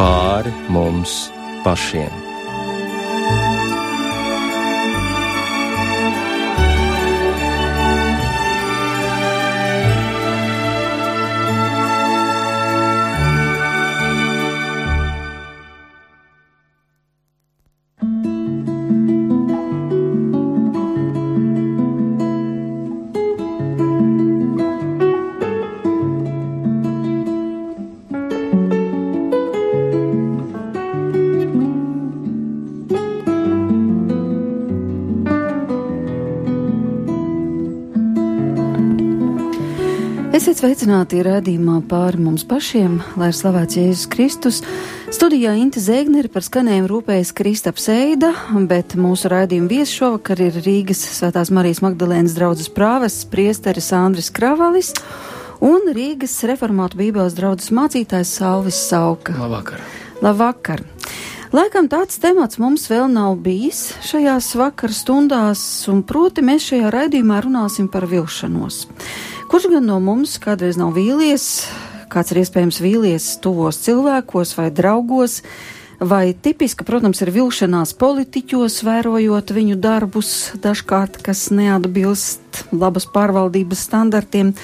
pāri mums pašiem. Esiet sveicināti redzījumā pāri mums pašiem, lai ir slavēts Jēzus Kristus. Studijā Inte Zēgneri par skanējumu rūpējas Kristaps Eida, bet mūsu raidījuma viesis šovakar ir Rīgas Svētās Marijas Magdalēnas draudzes prāves priesteris Andris Kravalis un Rīgas reformātu bībeles draudzes mācītājs Salvis Sauka. Labvakar! Labvakar! Laikam tāds temats mums vēl nav bijis šajās vakar stundās, un proti mēs šajā raidījumā runāsim par vilšanos. Kurš gan no mums kādreiz nav vīlies, kāds ir iespējams vīlies tuvos cilvēkos vai draugos, vai tipiska, protams, ir vilšanās politiķos, vērojot viņu darbus, dažkārt, kas neatbilst labas pārvaldības standartiem.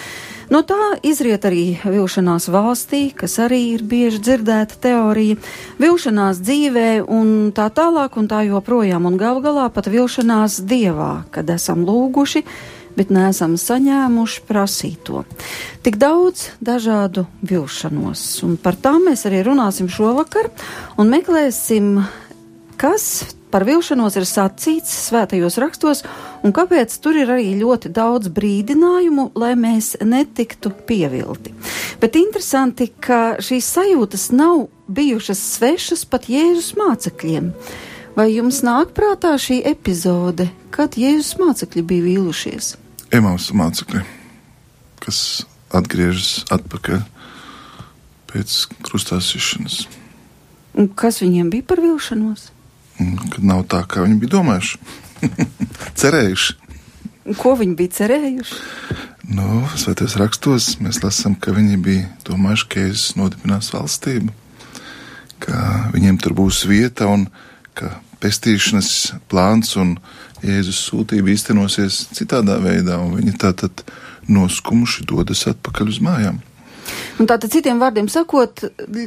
No tā izriet arī vilšanās valstī, kas arī ir bieži dzirdēta teorija, vilšanās dzīvē un tā tālāk un tā joprojām, un gal galā pat vilšanās dievā, kad esam lūguši bet neesam saņēmuši prasīto. Tik daudz dažādu vilšanos, un par tām mēs arī runāsim šovakar un meklēsim, kas par vilšanos ir sacīts svētajos rakstos, un kāpēc tur ir arī ļoti daudz brīdinājumu, lai mēs netiktu pievilti. Bet interesanti, ka šīs sajūtas nav bijušas svešas pat Jēzus mācekļiem. Vai jums nāk prātā šī epizode, kad Jēzus mācekļi bija vīlušies? Emaus mācekļi, kas atgriežas atpakaļ pēc krustāsīšanas. Kas viņiem bija par vilšanos? Kad nav tā, kā viņi bija domājuši, cerējuši. Ko viņi bija cerējuši? Nu, Svētajos rakstos mēs lasām, ka viņi bija domājuši, ka Jēzus nodibinās valstību, ka viņiem tur būs vieta un ka pestīšanas plāns un Jēzus sūtība īstenosies citādā veidā, un viņi tātad noskumuši dodas atpakaļ uz mājām. Un tātad, citiem vārdiem sakot,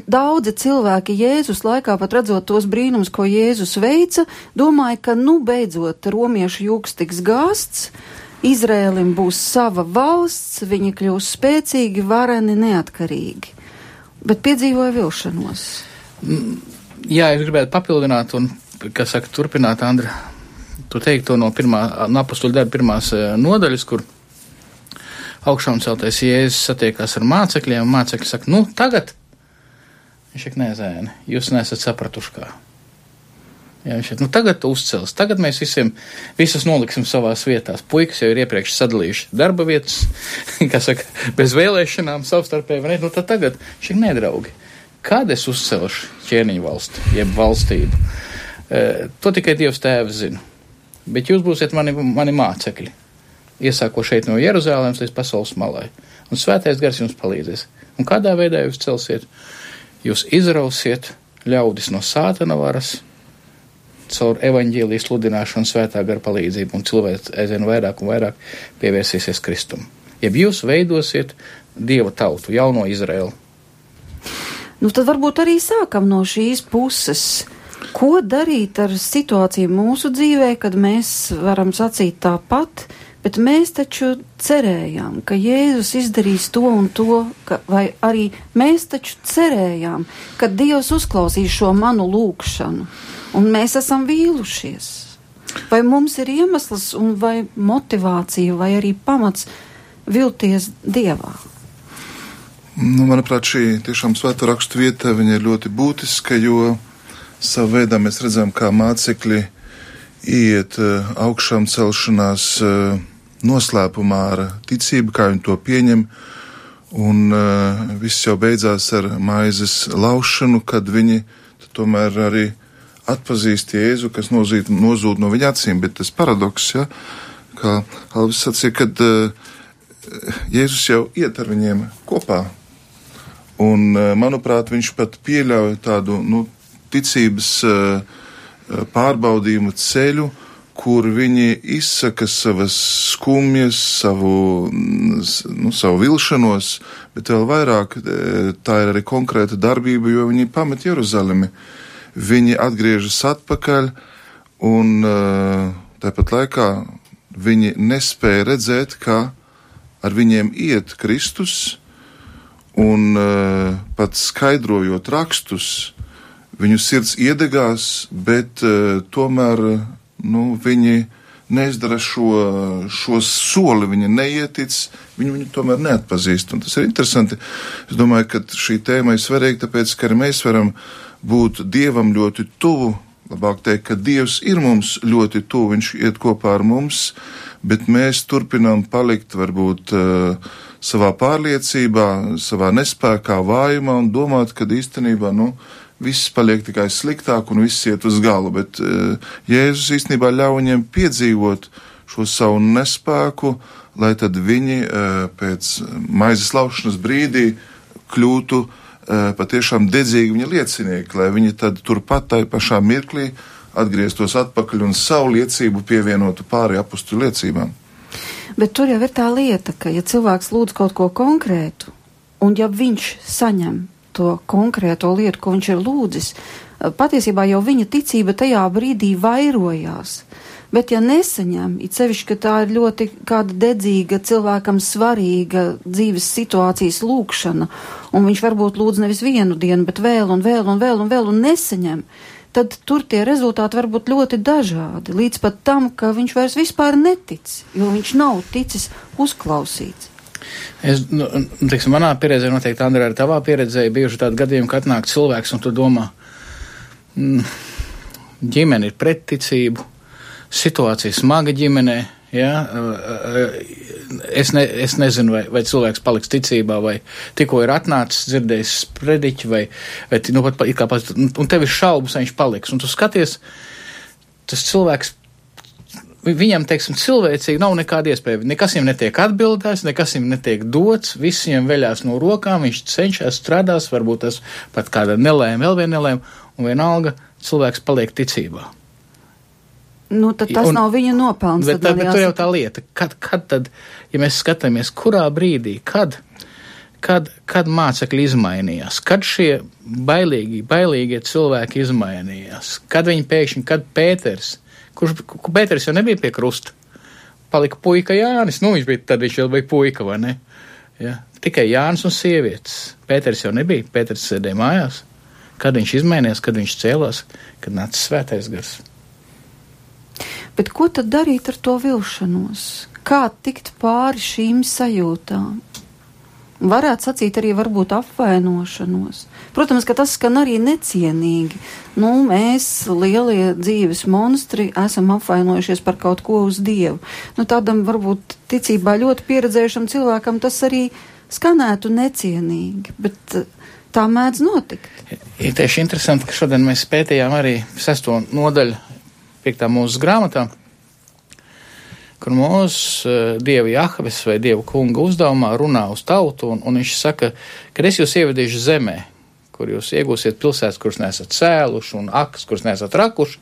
daudzi cilvēki Jēzus laikā, pat redzot tos brīnumus, ko Jēzus veica, domāja, ka nu beidzot romiešu jūgs tiks gāsts, Izrēlim būs sava valsts, viņi kļūs spēcīgi, vareni, neatkarīgi. Bet piedzīvoja vilšanos. Mm, jā, es gribētu papildināt un, kas saka, turpināt Andra tu teiktu no pirmā, no apustuļu darba pirmās eh, nodaļas, kur augšām celtais Jēzus satiekās ar mācekļiem, un mācekļi saka, nu, tagad, viņš saka, nē, zēni, jūs nesat sapratuši kā. Jā, viņš ir, nu, tagad uzcels, tagad mēs visiem, visus noliksim savās vietās. Puikas jau ir iepriekš sadalījuši darba vietas, kas saka, bez vēlēšanām savstarpēji, vai ne, nu, tad tagad, šī nedraugi, kad es uzcelšu ķēniņu valsti, jeb valstību, e, to tikai Dievs tēvs zina bet jūs būsiet mani, mani mācekļi. Iesāko šeit no Jeruzalemes līdz pasaules malai. Un svētais gars jums palīdzēs. Un kādā veidā jūs celsiet? Jūs izrausiet ļaudis no sātana varas caur evaņģēlijas sludināšanu svētā gara palīdzību, un cilvēks aizvien vairāk un vairāk pievērsīsies Kristum. Jeb jūs veidosiet Dieva tautu, jauno Izraelu. Nu, tad varbūt arī sākam no šīs puses. Ko darīt ar situāciju mūsu dzīvē, kad mēs varam sacīt tāpat, bet mēs taču cerējām, ka Jēzus izdarīs to un to, ka, vai arī mēs taču cerējām, ka Dievs uzklausīs šo manu lūgšanu, un mēs esam vīlušies. Vai mums ir iemesls un vai motivācija vai arī pamats vilties Dievā? Nu, manuprāt, šī tiešām svēto rakstu vieta ir ļoti būtiska, jo Savā veidā mēs redzam, kā mācekļi iet eh, augšām celšanās eh, noslēpumā ar ticību, kā viņi to pieņem, un eh, viss jau beidzās ar maizes laušanu, kad viņi tomēr arī atpazīst Jēzu, kas nozīt, nozūd no viņa acīm, bet tas paradoks, ja, kā Alvis sacīja, kad Jēzus jau iet ar viņiem kopā, Un, manuprāt, viņš pat pieļauj tādu nu, ticības uh, pārbaudījumu ceļu, kur viņi izsaka savas skumjas, savu, nu, savu vilšanos, bet vēl vairāk tā ir arī konkrēta darbība, jo viņi pamet Jeruzalemi. Viņi atgriežas atpakaļ, un tāpat laikā viņi nespēja redzēt, ka ar viņiem iet Kristus, un pat skaidrojot rakstus, viņu sirds iedegās, bet uh, tomēr nu, viņi neizdara šo, šo soli, viņi neietic, viņi viņu tomēr neatpazīst. Un tas ir interesanti. Es domāju, ka šī tēma ir svarīga, tāpēc, ka arī mēs varam būt Dievam ļoti tuvu. Labāk teikt, ka Dievs ir mums ļoti tuvu, Viņš iet kopā ar mums, bet mēs turpinām palikt varbūt uh, savā pārliecībā, savā nespējā, vājumā un domāt, ka īstenībā, nu, viss paliek tikai sliktāk un viss iet uz galu, bet uh, Jēzus īstenībā ļauj viņiem piedzīvot šo savu nespēku, lai tad viņi uh, pēc maizes laušanas brīdī kļūtu uh, patiešām dedzīgi viņa liecinieki, lai viņi tad turpat tai pašā mirklī atgrieztos atpakaļ un savu liecību pievienotu pāri apustu liecībām. Bet tur jau ir tā lieta, ka ja cilvēks lūdz kaut ko konkrētu, un ja viņš saņem to konkrēto lietu, ko viņš ir lūdzis, patiesībā jau viņa ticība tajā brīdī vairojās. Bet, ja nesaņem, it sevišķi, ka tā ir ļoti kāda dedzīga, cilvēkam svarīga dzīves situācijas lūkšana, un viņš varbūt lūdz nevis vienu dienu, bet vēl un vēl un vēl un vēl un nesaņem, tad tur tie rezultāti var būt ļoti dažādi, līdz pat tam, ka viņš vairs vispār netic, jo viņš nav ticis uzklausīts. Es, nu, teiksim, manā pieredzē, noteikti, Andrē, arī tavā pieredzē, bijuši tādi gadījumi, kad atnāk cilvēks un tu domā, mm, ģimene ir pretticību, situācija smaga ģimenē, ja, es, ne, es nezinu, vai, vai cilvēks paliks ticībā, vai tikko ir atnācis, dzirdējis sprediķi, vai, vai nu, pat, kā pat, un tev ir šaubas, vai viņš paliks, un tu skaties, tas cilvēks viņam, teiksim, cilvēcīgi nav nekāda iespēja. Nekas viņam netiek atbildēts, nekas viņam netiek dots, viss viņam veļās no rokām, viņš cenšas strādās, varbūt tas pat kāda nelēma, vēl viena nelēma, un vienalga cilvēks paliek ticībā. Nu, tad tas un, nav viņa nopelns. Bet, tad, bet tur jau tā lieta, kad, kad tad, ja mēs skatāmies, kurā brīdī, kad, kad, kad mācekļi izmainījās, kad šie bailīgi, bailīgie cilvēki izmainījās, kad viņi pēkšņi, kad Pēters, kurš Pēters jau nebija pie krusta. Palika puika Jānis, nu viņš bija, tad viņš jau bija puika, vai ne? Ja? Tikai Jānis un sievietes. Pēters jau nebija, Pēters sēdēja mājās. Kad viņš izmainījās, kad viņš cēlās, kad nāca svētais gars. Bet ko tad darīt ar to vilšanos? Kā tikt pāri šīm sajūtām? Varētu sacīt arī varbūt apvainošanos. Protams, ka tas skan arī necienīgi. Nu, mēs, lielie dzīves monstri, esam apvainojušies par kaut ko uz Dievu. Nu, tādam varbūt ticībā ļoti pieredzējušam cilvēkam tas arī skanētu necienīgi, bet eh, tā mēdz notikt. Ir tieši interesanti, ka šodien mēs pētījām arī sesto nodaļu piektā mūsu grāmatā kur mūsu uh, dieva Jahves vai dieva kunga uzdevumā runā uz tautu, un, un viņš saka, ka es jūs ievedīšu zemē, kur jūs iegūsiet pilsētas, kuras nesat cēluši, un akas, kuras nesat rakuši,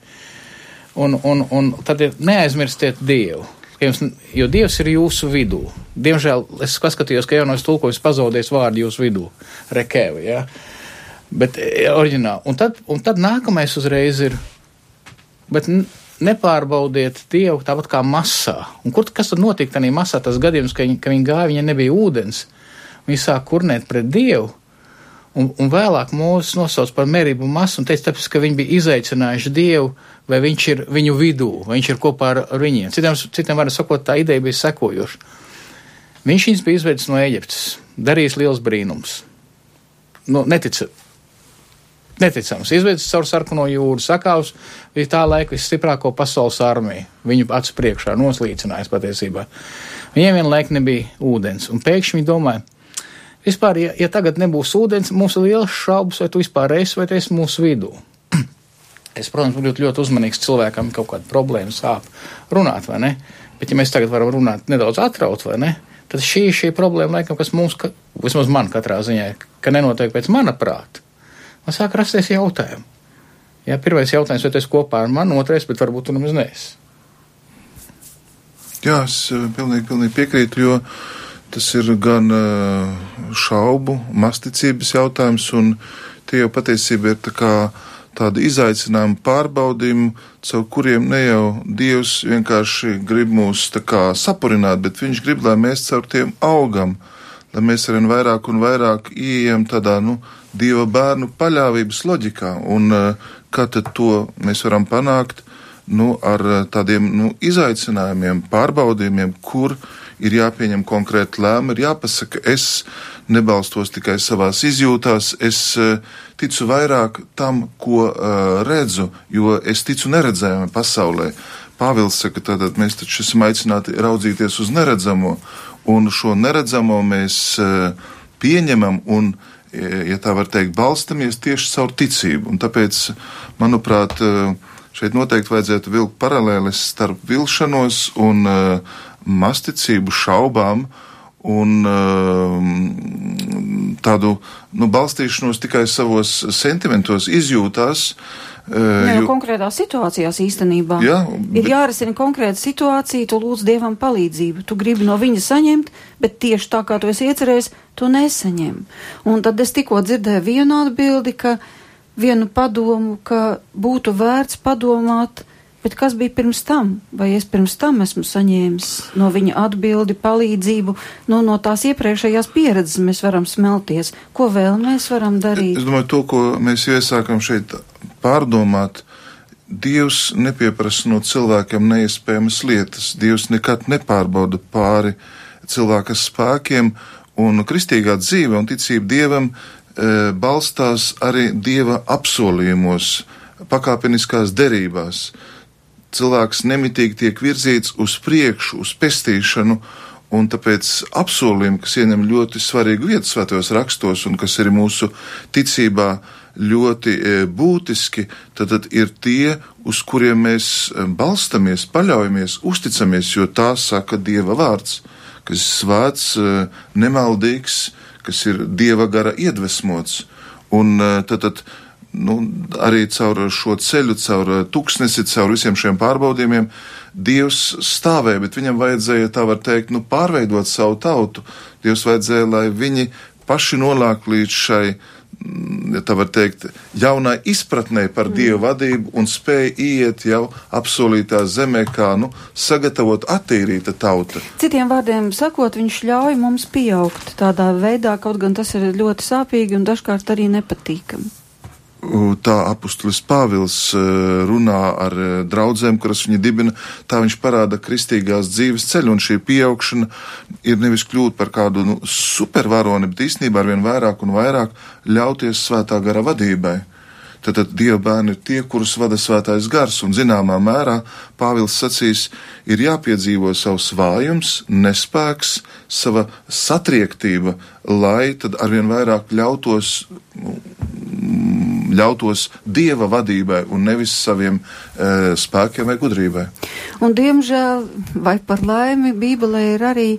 un, un, un tad neaizmirstiet dievu. Jums, jo Dievs ir jūsu vidū. Diemžēl es paskatījos, ka jaunos tulkojums pazaudēs vārdu jūsu vidū. Rekēvi, ja? Bet e, oriģināli. Un tad, un tad nākamais uzreiz ir. Bet nepārbaudiet Dievu tāpat kā masā. Un kur, kas tad notika tajā masā? Tas gadījums, ka viņi, ka viņi gāja, viņiem nebija ūdens. Viņi sāk kurnēt pret Dievu. Un, un vēlāk mūs nosauc par merību masu un teica, tāpēc, ka viņi bija izaicinājuši Dievu, vai viņš ir viņu vidū, vai viņš ir kopā ar, ar viņiem. Citiem, citiem var sakot, tā ideja bija sekojoša. Viņš viņus bija izveicis no Eģiptes, darījis liels brīnums. Nu, neticat, Neticams. Izvedis caur sarkano jūru, sakāvs bija tā laika visstiprāko pasaules armiju. Viņu acu priekšā noslīcinājis patiesībā. Viņiem vienlaik nebija ūdens, un pēkšņi viņi domāja, vispār, ja, ja tagad nebūs ūdens, mums ir liels šaubas, vai tu vispār esi, vai tu esi mūsu vidū. es, protams, būtu ļoti uzmanīgs cilvēkam, kaut kāda problēma sāp runāt, vai ne? Bet, ja mēs tagad varam runāt nedaudz atraut, vai ne? tad šī ir problēma, laikam, kas mums, ka, vismaz man katrā ziņā, ka nenotiek pēc mana prāta. Man sāk rasties jautājumi. Jā, pirmais jautājums, vai tu esi kopā ar mani, otrais, bet varbūt tu nemaz neesi. Jā, es eh, pilnīgi, pilnīgi piekrītu, jo tas ir gan eh, šaubu, masticības jautājums, un tie jau patiesībā ir tā kā tādi izaicinājumi, pārbaudījumi, caur kuriem ne jau Dievs vienkārši grib mūs tā kā sapurināt, bet Viņš grib, lai mēs caur tiem augam, lai mēs arvien vairāk un vairāk ieejam tādā, nu, Dieva bērnu paļāvības loģikā, un uh, kā tad to mēs varam panākt, nu, ar tādiem, nu, izaicinājumiem, pārbaudījumiem, kur ir jāpieņem konkrēti lēmumi, ir jāpasaka, es nebalstos tikai savās izjūtās, es uh, ticu vairāk tam, ko uh, redzu, jo es ticu neredzējumam pasaulē. Pāvils saka, tātad mēs taču esam aicināti raudzīties uz neredzamo, un šo neredzamo mēs uh, pieņemam un, ja tā var teikt, balstamies tieši caur ticību. Un tāpēc, manuprāt, uh, šeit noteikti vajadzētu vilkt paralēles starp vilšanos un uh, masticību, šaubām un uh, tādu nu, balstīšanos tikai savos sentimentos, izjūtās. Uh, jā, jo konkrētās situācijās īstenībā jā, bet... ir jārisina konkrēta situācija, tu lūdz Dievam palīdzību, tu gribi no viņa saņemt, bet tieši tā kā tu esi iecerējis, tu nesaņem. Un tad es tikko dzirdēju vienu atbildi, ka vienu padomu, ka būtu vērts padomāt, Bet kas bija pirms tam? Vai es pirms tam esmu saņēmis no viņa atbildi, palīdzību, nu, no tās iepriekšējās pieredzes mēs varam smelties? Ko vēl mēs varam darīt? Es domāju, to, ko mēs iesākam šeit pārdomāt, Dievs nepieprasa no cilvēkiem neiespējamas lietas. Dievs nekad nepārbauda pāri cilvēka spēkiem, un kristīgā dzīve un ticība Dievam e, balstās arī Dieva apsolījumos, pakāpeniskās derībās cilvēks nemitīgi tiek virzīts uz priekšu, uz pestīšanu, un tāpēc apsolījumi, kas ieņem ļoti svarīgu vietu svētajos rakstos un kas ir mūsu ticībā ļoti e, būtiski, tad, tad ir tie, uz kuriem mēs e, balstamies, paļaujamies, uzticamies, jo tā saka Dieva vārds, kas ir svēts, e, nemaldīgs, kas ir Dieva gara iedvesmots. Un tad, tad nu, arī caur šo ceļu, caur tuksnesi, caur visiem šiem pārbaudījumiem, Dievs stāvēja, bet viņam vajadzēja, tā var teikt, nu, pārveidot savu tautu. Dievs vajadzēja, lai viņi paši nonāk līdz šai, mm, ja tā var teikt, jaunai izpratnē par mm. Dievu vadību un spēja iet jau apsolītā zemē, kā, nu, sagatavot attīrīta tauta. Citiem vārdiem sakot, viņš ļauj mums pieaugt tādā veidā, kaut gan tas ir ļoti sāpīgi un dažkārt arī nepatīkami tā apustulis Pāvils e, runā ar e, draudzēm, kuras viņa dibina, tā viņš parāda kristīgās dzīves ceļu, un šī pieaugšana ir nevis kļūt par kādu nu, supervaroni, bet īstenībā arvien vairāk un vairāk ļauties svētā gara vadībai. Tad, tad Dieva bērni ir tie, kurus vada svētais gars, un zināmā mērā Pāvils sacīs, ir jāpiedzīvo savs vājums, nespēks, sava satriektība, lai tad arvien vairāk ļautos ļautos dieva vadībai un nevis saviem e, spēkiem vai gudrībai. Un, diemžēl, vai par laimi, Bībelē ir arī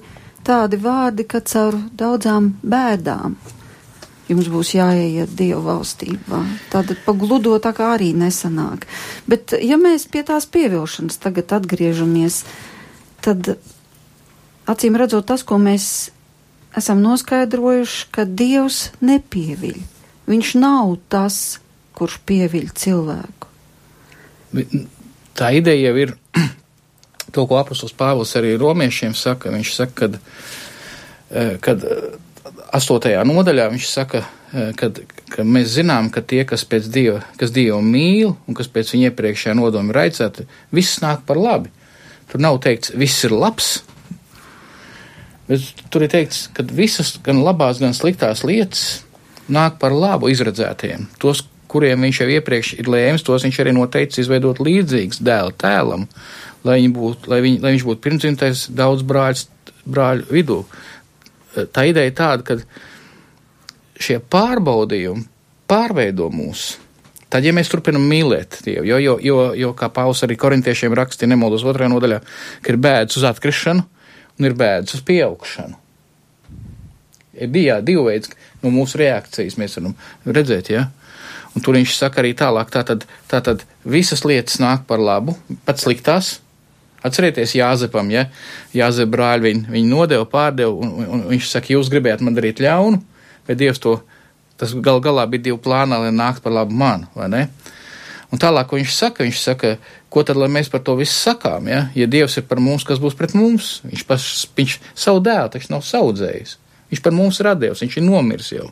tādi vārdi, ka caur daudzām bēdām jums būs jāieiet Dieva valstībā. Tātad pagludo tā kā arī nesanāk. Bet, ja mēs pie tās pievilšanas tagad atgriežamies, tad acīm redzot tas, ko mēs esam noskaidrojuši, ka Dievs nepieviļ. Viņš nav tas, kurš pieviļ cilvēku. Tā ideja jau ir to, ko apustulis Pāvils arī romiešiem saka. Viņš saka, kad, eh, kad astotajā nodaļā viņš saka, eh, kad, ka mēs zinām, ka tie, kas pēc Dieva, kas Dievu mīl un kas pēc viņa iepriekšējā nodoma ir aicēti, viss nāk par labi. Tur nav teikts, viss ir labs, bet tur ir teikts, ka visas gan labās, gan sliktās lietas nāk par labu izredzētiem. Tos, kuriem viņš jau iepriekš ir lēmis, tos viņš arī noteicis izveidot līdzīgs dēla tēlam, lai, būt, lai, viņ, lai viņš būtu pirmdzimtais daudz brāļu, brāļu vidū. Tā ideja ir tāda, ka šie pārbaudījumi pārveido mūs. Tad, ja mēs turpinam mīlēt Dievu, jo, jo, jo, jo kā Pauls arī korintiešiem raksta, nemaldos otrajā nodaļā, ka ir bēdas uz atkrišanu, un ir bēdas uz pieaugšanu. Bija divi veidi no mūsu reakcijas, mēs varam redzēt, ja. Un tur viņš saka arī tālāk, tātad, tātad visas lietas nāk par labu, pat sliktās. Atcerieties Jāzepam, ja Jāzep brāļi viņu, viņu nodeva, pārdeva, un, un, un viņš saka, jūs gribējāt man darīt ļaunu, bet Dievs to, tas gal galā bija divu plānā, lai nāktu par labu man, vai ne? Un tālāk, ko viņš saka, viņš saka, ko tad, lai mēs par to visu sakām, ja? Ja Dievs ir par mums, kas būs pret mums? Viņš, pas, viņš savu dēlu taču nav saudzējis. Viņš par mums ir atdevis, viņš ir nomiris jau.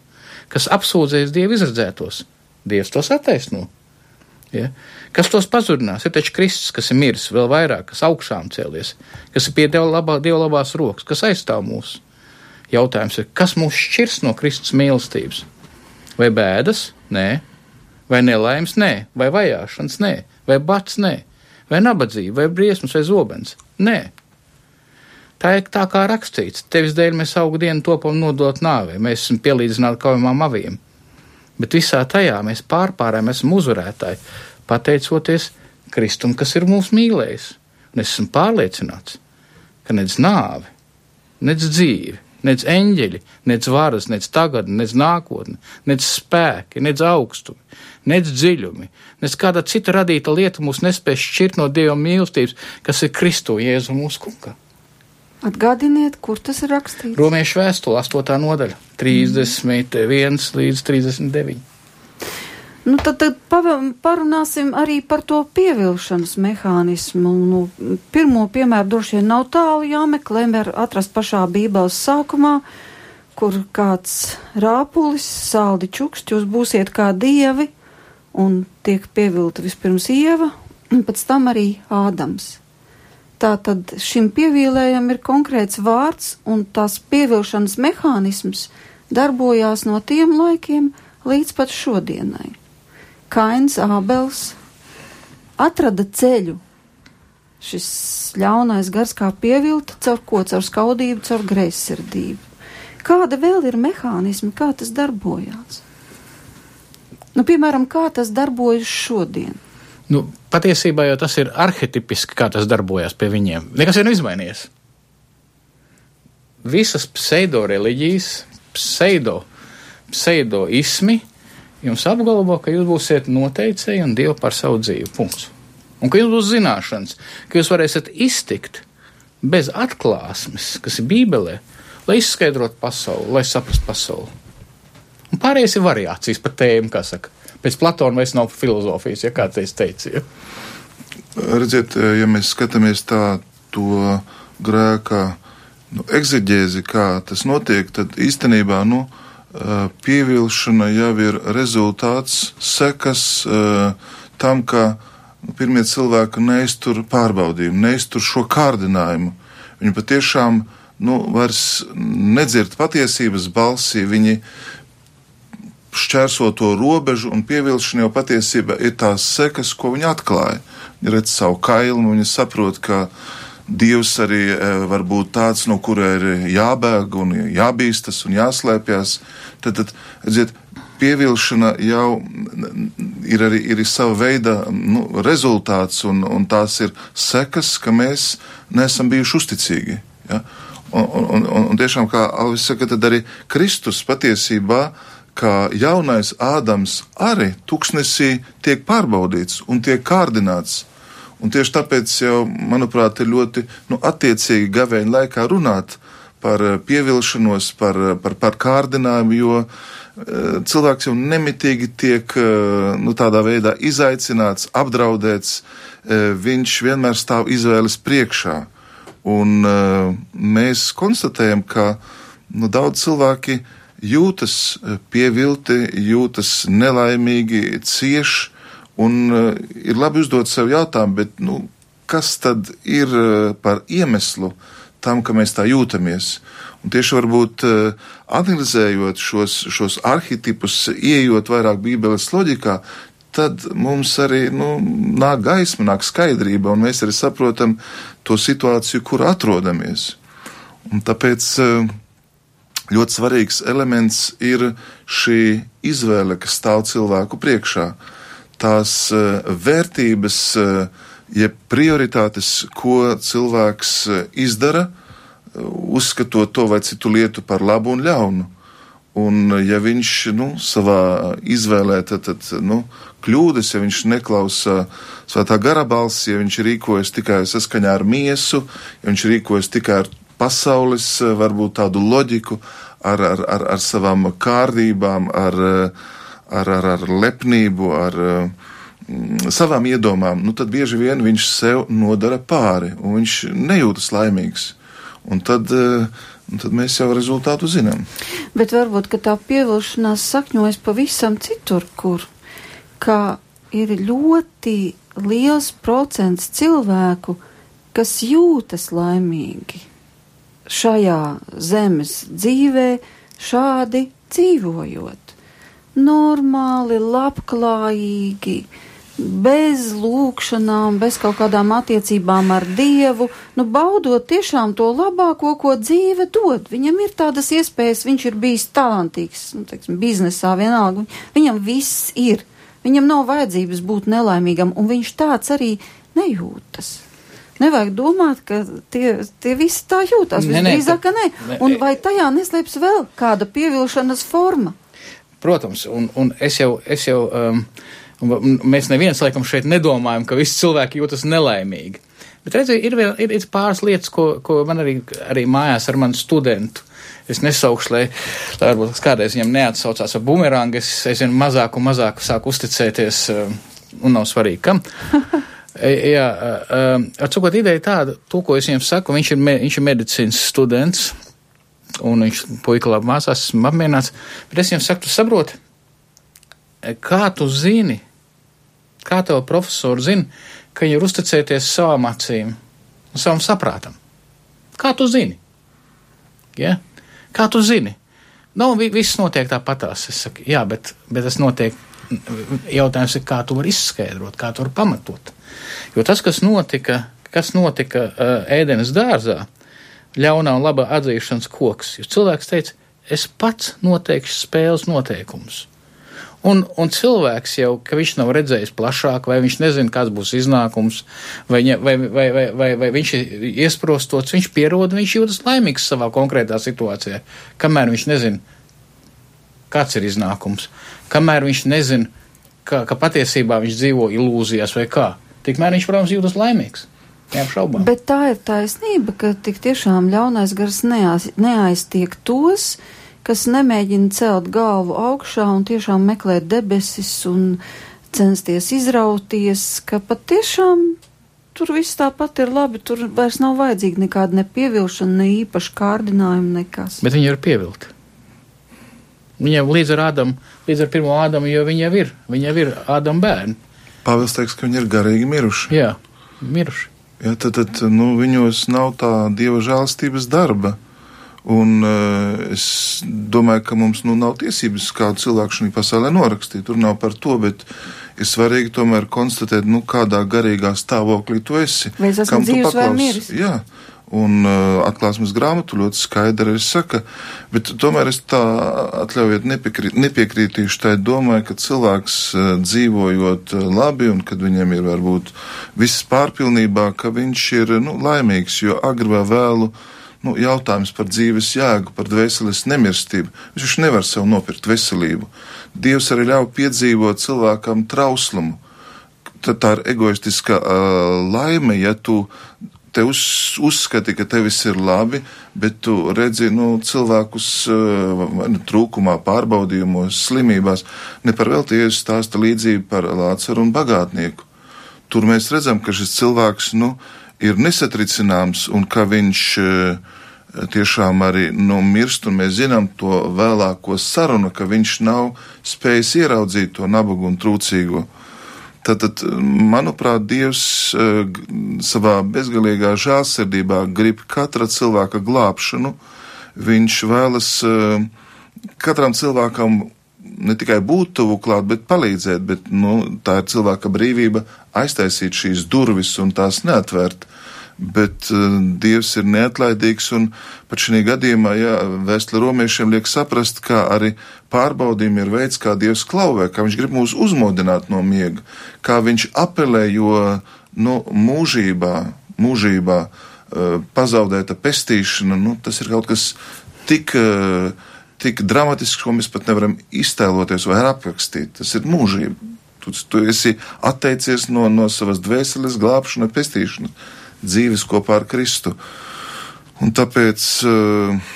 Kas apsūdzēs Dievu izredzētos? Dievs tos attaisno. Ja? Kas tos pazudinās? Ir taču Kristus, kas ir miris vēl vairāk, kas augšām cēlies, kas ir pie Dieva, labā, Dieva labās rokas, kas aizstāv mūs. Jautājums ir, kas mūs šķirs no Kristus mīlestības? Vai bēdas? Nē. Vai nelaimes? Nē. Vai vajāšanas? Nē. Vai bats? Nē. Vai nabadzība, vai briesmas, vai zobens? Nē. Tā ir tā kā rakstīts. Tevis dēļ mēs augu dienu topam nodot nāvē. Mēs esam pielīdzināti kaujamām avīm. Bet visā tajā mēs pārpārējām, esam uzvarētāji, pateicoties Kristum, kas ir mūs mīlējis. Un es esmu pārliecināts, ka nec nāve, nec dzīve, nec eņģeļi, nec varas, nec tagadne, nec nākotne, nec spēki, nec augstumi, nec dziļumi, nec kāda cita radīta lieta mūs nespēj šķirt no Dieva mīlestības, kas ir Kristu Jēzu mūsu kungā. Atgādiniet, kur tas ir rakstīts. Romiešu vēstule, 8. nodaļa, 31 līdz 39. Nu, tad, tad parunāsim arī par to pievilkšanas mehānismu. Nu, pirmo piemēru droši vien nav tālu jāmeklē, var atrast pašā Bībeles sākumā, kur kāds rāpulis, saldi čukst, jūs būsiet kā dievi, un tiek pievilta vispirms ieva, un pēc tam arī Ādams. Tātad šim pievīlējam ir konkrēts vārds, un tās pievilkšanas mehānisms darbojās no tiem laikiem līdz pat šodienai. Kains Ābels atrada ceļu. Šis ļaunais gars kā pievilta, caur ko, caur skaudību, caur greizsirdību. Kāda vēl ir mehānismi, kā tas darbojās? Nu, piemēram, kā tas darbojas šodien? Nu, patiesībā jau tas ir arhetipiski, kā tas darbojas pie viņiem. Nekas jau nav izmainījies. Visas pseido reliģijas, pseido, pseido ismi jums apgalvo, ka jūs būsiet noteicēji un dievi par savu dzīvi. Punkts. Un ka jums būs zināšanas, ka jūs varēsiet iztikt bez atklāsmes, kas ir Bībelē, lai izskaidrotu pasauli, lai saprastu pasauli. Un pārējais ir variācijas par tēmu, kā saka pēc Platona vairs nav filozofijas, ja kāds teica. teica ja. Redziet, ja mēs skatāmies tā to grēka nu, egzeģēzi, kā tas notiek, tad īstenībā nu, pievilšana jau ir rezultāts, sekas tam, ka nu, pirmie cilvēki neiztur pārbaudījumu, neiztur šo kārdinājumu. Viņi patiešām nu, vairs nedzird patiesības balsī, viņi šķērso to robežu, un pievilkšana jau patiesībā ir tās sekas, ko viņi atklāja. Viņi redz savu kailu, viņi saprot, ka Dievs arī e, var būt tāds, no kura ir jābēg un jābīstas un jāslēpjas. Tad, tad redziet, pievilkšana jau ir arī ir sava veida nu, rezultāts, un, un tās ir sekas, ka mēs neesam bijuši uzticīgi. Ja? Un, un, un, un tiešām, kā Alvis saka, tad arī Kristus patiesībā uh, ka jaunais Ādams arī tuksnesī tiek pārbaudīts un tiek kārdināts. Un tieši tāpēc jau, manuprāt, ir ļoti nu, attiecīgi gavēņa laikā runāt par eh, pievilšanos, par, eh, par, par kārdinājumu, jo e, cilvēks jau nemitīgi tiek e, nu, tādā veidā izaicināts, apdraudēts, e, viņš vienmēr stāv izvēles priekšā. Un mēs konstatējam, ka nu, daudz cilvēki jūtas eh, pievilti, jūtas nelaimīgi, cieš, un uh, ir labi uzdot sev jautājumu, bet nu, kas tad ir uh, par iemeslu tam, ka mēs tā jūtamies? Un tieši varbūt analizējot šos, šos arhetipus, ieejot vairāk Bībeles loģikā, tad mums arī nu, nāk gaisma, nāk skaidrība, un mēs arī saprotam to situāciju, kur atrodamies. Un tāpēc uh, ļoti svarīgs elements ir šī izvēle, kas stāv cilvēku priekšā. Tās uh, vērtības, uh, jeb prioritātes, ko cilvēks uh, izdara, uzskatot to vai citu lietu par labu un ļaunu. Un, ja viņš nu, savā izvēlē tad, tad, nu, kļūdas, ja viņš neklausa svētā gara balss, ja viņš rīkojas tikai saskaņā ar miesu, ja viņš rīkojas tikai ar pasaules, varbūt tādu loģiku, ar, ar, ar, ar savām kārdībām, ar, ar, ar, ar lepnību, ar mm, savām iedomām, nu, tad bieži vien viņš sev nodara pāri un viņš nejūtas laimīgs. Un tad uh, Un tad mēs jau rezultātu zinām. Bet varbūt tā pievilkšanās sakņojas pavisam citur, kur ir ļoti liels procents cilvēku, kas jūtas laimīgi šajā zemes dzīvē, šādi dzīvojot. Normāli, labklājīgi, bez lūkšanām, bez kaut kādām attiecībām ar Dievu, nu, baudot tiešām to labāko, ko dzīve dod. Viņam ir tādas iespējas, viņš ir bijis talantīgs, nu, teiksim, biznesā vienalga, viņam viss ir. Viņam nav vajadzības būt nelaimīgam, un viņš tāds arī nejūtas. Nevajag domāt, ka tie, tie visi tā jūtas. Visdrīzāk, ka nē. Un vai tajā neslēpjas vēl kāda pievilšanas forma? Protams, un, un es jau, es jau um, mēs neviens laikam šeit nedomājam, ka visi cilvēki jūtas nelaimīgi. Bet redziet, ir, vēl, ir, ir pāris lietas, ko, ko man arī, arī mājās ar manu studentu. Es nesaukšu, lai, varbūt kādreiz viņam neatsaucās ar bumerangu. Es, es vien mazāk un mazāk sāku uzticēties, uh, un nav svarīgi, kam. E, jā, uh, ar cikot ideja tāda, to, ko es viņam saku, viņš ir, me, viņš ir medicīnas students, un viņš puika labi mācās, esmu apmierināts, bet es viņam saku, tu saproti, kā tu zini, kā tev profesori zina, ka viņi ir uzticēties savām acīm un savam saprātam? Kā tu zini? Ja? Kā tu zini? Nav nu, viss notiek tāpatās. Es saku, jā, bet, bet tas notiek. Jautājums ir, kā tu vari izskaidrot, kā tu vari pamatot. Jo tas, kas notika, kas notika uh, ēdenes dārzā, ļaunā un laba atzīšanas koks, jo cilvēks teica, es pats noteikšu spēles noteikumus. Un, un cilvēks jau, ka viņš nav redzējis plašāk, vai viņš nezina, kāds būs iznākums, vai, vai, vai, vai, vai, vai viņš ir iesprostots, viņš pierod, viņš jūtas laimīgs savā konkrētā situācijā, kamēr viņš nezina, kāds ir iznākums, kamēr viņš nezina, ka, ka patiesībā viņš dzīvo ilūzijās vai kā. Tikmēr viņš, protams, jūtas laimīgs. Neapšaubām. Bet tā ir taisnība, ka tik tiešām ļaunais gars neaiz, neaiztiek tos, kas nemēģina celt galvu augšā un tiešām meklēt debesis un censties izrauties, ka patiešām tur viss tāpat ir labi, tur vairs nav vajadzīga nekāda nepievilšana, ne īpaša kārdinājuma, nekas. Bet viņi ir pievilti. Viņam līdz ar Ādamu, līdz ar pirmo Ādamu, jo viņi jau ir, viņi jau ir Ādama bērni. Pāvils teiks, ka viņi ir garīgi miruši. Jā, miruši. Jā, tad, tad nu, viņos nav tā dieva žēlstības darba. Un uh, es domāju, ka mums nu, nav tiesības kādu cilvēku šajā pasaulē norakstīt. Tur nav par to, bet ir svarīgi tomēr konstatēt, nu, kādā garīgā stāvoklī tu esi. Vai es esmu dzīves vai miris? Jā. Un uh, atklāsmes grāmatu ļoti skaidri saka, bet tomēr es tā atļaujiet nepiekrīt, nepiekrītīšu tai domai, ka cilvēks uh, dzīvojot uh, labi un kad viņam ir varbūt viss pārpilnībā, ka viņš ir nu, laimīgs, jo agri vai vēlu nu, jautājums par dzīves jēgu, par dvēseles nemirstību. Viņš nevar sev nopirkt veselību. Dievs arī ļauj piedzīvot cilvēkam trauslumu. Tad tā ir egoistiska uh, laime, ja tu te uz, uzskati, ka tevis ir labi, bet tu redzi nu, cilvēkus uh, trūkumā, pārbaudījumos, slimībās. Ne par velti Jēzus stāsta līdzību par Lācaru un bagātnieku. Tur mēs redzam, ka šis cilvēks, nu, ir nesatricināms un ka viņš uh, tiešām arī nu, mirst, un mēs zinām to vēlāko sarunu, ka viņš nav spējis ieraudzīt to nabagu un trūcīgo. Tātad, manuprāt, Dievs uh, savā bezgalīgā žēlsirdībā grib katra cilvēka glābšanu. Viņš vēlas uh, katram cilvēkam ne tikai būt tuvu klāt, bet palīdzēt, bet nu, tā ir cilvēka brīvība aiztaisīt šīs durvis un tās neatvērt bet uh, Dievs ir neatlaidīgs un pat šī gadījumā, jā, vēstule romiešiem liek saprast, ka arī pārbaudījumi ir veids, kā Dievs klauvē, kā viņš grib mūs uzmodināt no miega, kā viņš apelē, jo nu, mūžībā, mūžībā uh, pazaudēta pestīšana, nu, tas ir kaut kas tik, uh, tik dramatisks, ko mēs pat nevaram iztēloties vai aprakstīt. Tas ir mūžība. Tu, tu esi atteicies no, no savas dvēseles glābšanas, pestīšanas, dzīves kopā ar Kristu. Un tāpēc uh,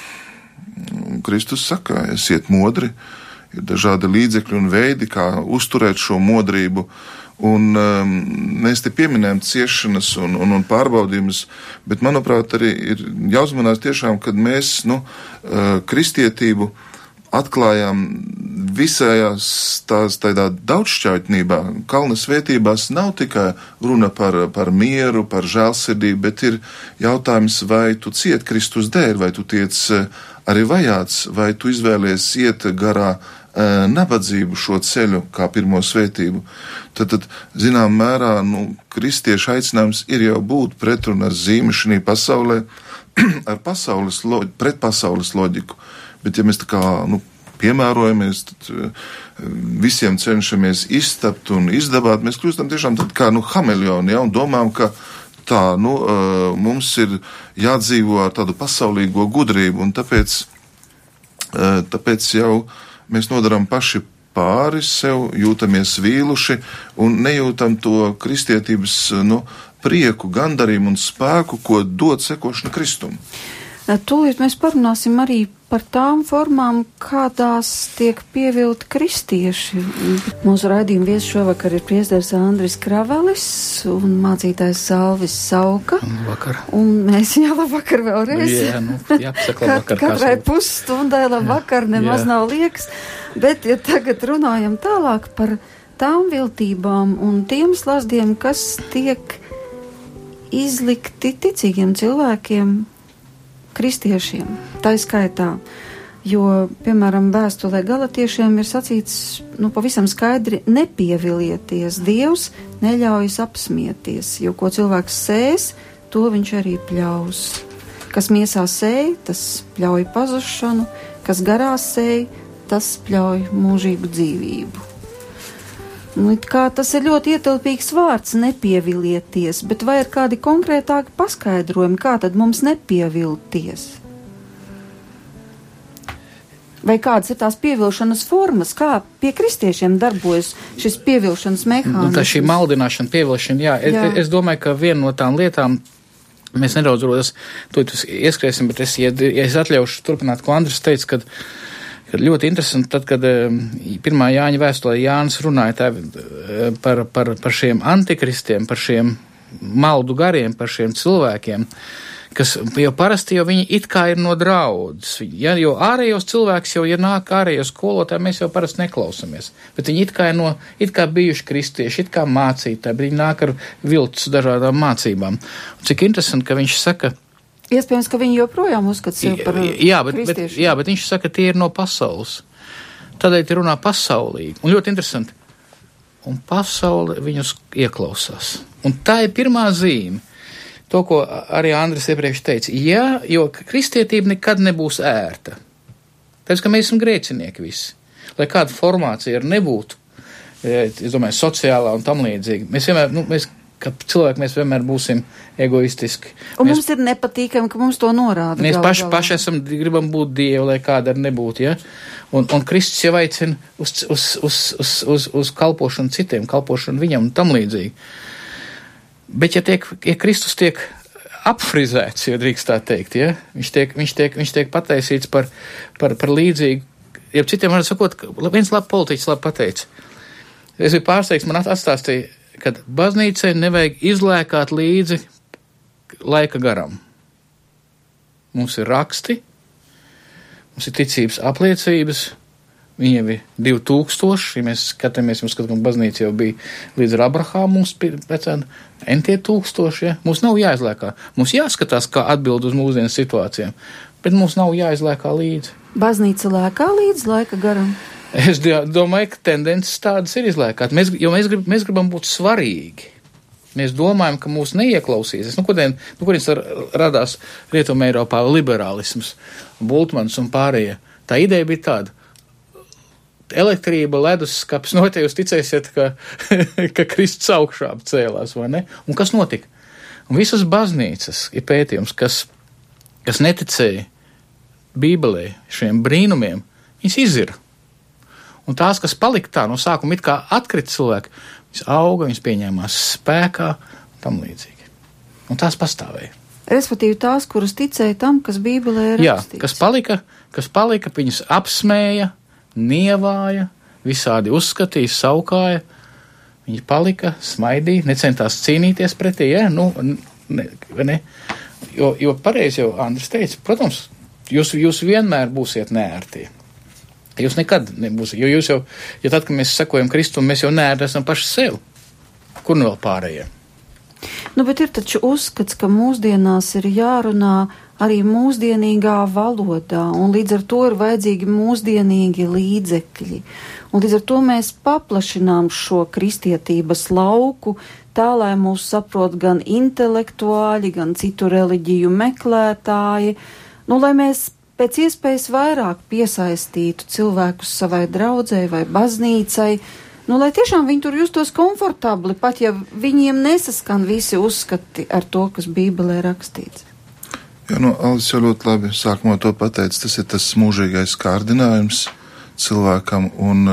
Kristus saka, esiet modri, ir dažādi līdzekļi un veidi, kā uzturēt šo modrību. Un, um, mēs te pieminējam ciešanas un, un, un pārbaudījumus, bet, manuprāt, arī ir jāuzmanās tiešām, kad mēs nu, uh, kristietību atklājām visajās tās tādā daudzšķautnībā. Kalna svētībās nav tikai runa par, par mieru, par žēlsirdību, bet ir jautājums, vai tu ciet Kristus dēļ, vai tu tiec uh, arī vajāts, vai tu izvēlies iet garā nabadzību šo ceļu kā pirmo svētību, tad, tad zinām mērā, nu, kristiešu aicinājums ir jau būt pretrunā ar zīmi šī pasaulē, ar pasaules, pret pasaules loģiku. Bet ja mēs tā kā, nu, piemērojamies, tad visiem cenšamies iztapt un izdabāt, mēs kļūstam tiešām tad kā, nu, hameleoni, ja, un domājam, ka tā, nu, mums ir jādzīvo ar tādu pasaulīgo gudrību, un tāpēc, tāpēc jau mēs nodarām paši pāri sev, jūtamies vīluši un nejūtam to kristietības nu, prieku, gandarījumu un spēku, ko dod sekošana Kristum. Tūlīt mēs parunāsim arī par tām formām, kādās tiek pievilti kristieši. Mūsu raidījuma viesis šovakar ir priesteris Andris Kravalis un mācītājs Salvis Sauka. Labvakar. Un mēs jau labvakar vēlreiz. Jā, nu, jāpasaka labvakar. Kat, katrai pusstundai labvakar nemaz jā. nav liekas. Bet, ja tagad runājam tālāk par tām viltībām un tiem slazdiem, kas tiek izlikti ticīgiem cilvēkiem kristiešiem, tā skaitā. Jo, piemēram, vēstulē galotiešiem ir sacīts, nu, pavisam skaidri, nepievilieties. Dievs neļaujas apsmieties, jo ko cilvēks sēs, to viņš arī pļaus. Kas miesā sēj, tas pļauj pazušanu, kas garā sēj, tas pļauj mūžīgu dzīvību. Nu, tas ir ļoti ietilpīgs vārds, nepievilieties, bet vai ir kādi konkrētāki paskaidrojumi, kā tad mums nepievilties? Vai kādas ir tās pievilkšanas formas, kā pie kristiešiem darbojas šis pievilkšanas mehānisms? Nu, tā šī maldināšana, pievilkšana, jā, jā. Es, es domāju, ka viena no tām lietām, mēs nedaudz rodas, to ieskriesim, bet es, ja, ja es atļaušu turpināt, ko Andris teica, kad kad ļoti interesanti, tad, kad pirmā Jāņa vēstulē Jānis runāja tā, eh, par, par, par šiem antikristiem, par šiem maldu gariem, par šiem cilvēkiem, kas jau parasti jau viņi it kā ir no draudzes. Ja, jo ārējos cilvēks jau, ja nāk ārējos skolotāji, mēs jau parasti neklausamies. Bet viņi it kā ir no, it kā bijuši kristieši, it kā mācītāji, bet viņi nāk ar viltus dažādām mācībām. Un cik interesanti, ka viņš saka, Iespējams, ka viņi joprojām uzskata sevi par jā, bet, bet, jā, bet viņš saka, tie ir no pasaules. Tādēļ tie runā pasaulīgi. Un ļoti interesanti. Un pasaule viņus ieklausās. Un tā ir pirmā zīme. To, ko arī Andris iepriekš teica. Jā, jo kristietība nekad nebūs ērta. Tāpēc, ka mēs esam grēcinieki visi. Lai kāda formācija arī nebūtu, es domāju, sociālā un tam līdzīgi. Mēs vienmēr, nu, mēs ka cilvēki mēs vienmēr būsim egoistiski. Un mēs, mums ir nepatīkami, ka mums to norāda. Mēs paši, paši esam, gribam būt dievi, lai kāda arī nebūtu, ja? Un, un Kristus jau aicina uz, uz, uz, uz, uz, uz kalpošanu citiem, kalpošanu viņam un tam līdzīgi. Bet ja, tiek, ja Kristus tiek apfrizēts, ja drīkst tā teikt, ja? viņš, tiek, viņš, tiek, viņš tiek pataisīts par, par, par līdzīgu, ja citiem var sakot, viens labi politiķis labi pateica. Es biju pārsteigts, man atstāstīja ka baznīcai nevajag izlēkāt līdzi laika garam. Mums ir raksti, mums ir ticības apliecības, viņiem ir 2000, ja mēs skatāmies, mums skatām, baznīca jau bija līdz Abrahāmu, mums tam entie tūkstoši, ja? mums nav jāizlēkā. Mums jāskatās, kā atbild uz mūsdienu situācijām, bet mums nav jāizlēkā līdzi. Baznīca lēkā līdz laika garam. Es domāju, ka tendences tādas ir izlēkāt, mēs, jo mēs, grib, mēs gribam būt svarīgi. Mēs domājam, ka mūs neieklausīsies. Nu, kurien, nu, kurien radās Rietumē Eiropā liberālisms, Bultmans un pārējie. Tā ideja bija tāda. Elektrība, leduskapis, noteikti jūs ticēsiet, ka, ka Kristus augšā cēlās, vai ne? Un kas notika? Un visas baznīcas ir pētījums, kas, kas neticēja Bībelē šiem brīnumiem, viņas izira. Un tās, kas palika tā no sākuma, it kā atkrita cilvēki, viņas auga, viņas pieņēmās spēkā un tam līdzīgi. Un tās pastāvēja. Respektīvi tās, kuras ticēja tam, kas Bībelē ir Jā, rakstīts. kas palika, kas palika, viņas apsmēja, nievāja, visādi uzskatīja, saukāja. Viņi palika, smaidīja, necentās cīnīties pretī, ja? nu, ne, ne. Jo, jo pareizi jau Andris teica, protams, jūs, jūs vienmēr būsiet nērti. Jūs nekad nebūsiet, jo jūs jau, ja tad, kad mēs sekojam Kristum, mēs jau nērti esam paši sev. Kur nu vēl pārējie? Nu, bet ir taču uzskats, ka mūsdienās ir jārunā arī mūsdienīgā valodā, un līdz ar to ir vajadzīgi mūsdienīgi līdzekļi. Un līdz ar to mēs paplašinām šo kristietības lauku, tā lai mūs saprot gan intelektuāļi, gan citu reliģiju meklētāji, nu, lai mēs pēc iespējas vairāk piesaistītu cilvēkus savai draudzē vai baznīcai, nu, lai tiešām viņi tur justos komfortabli, pat ja viņiem nesaskan visi uzskati ar to, kas Bībelē rakstīts. Jā, nu, Alis jau ļoti labi sākumā to pateica. Tas ir tas mūžīgais kārdinājums cilvēkam, un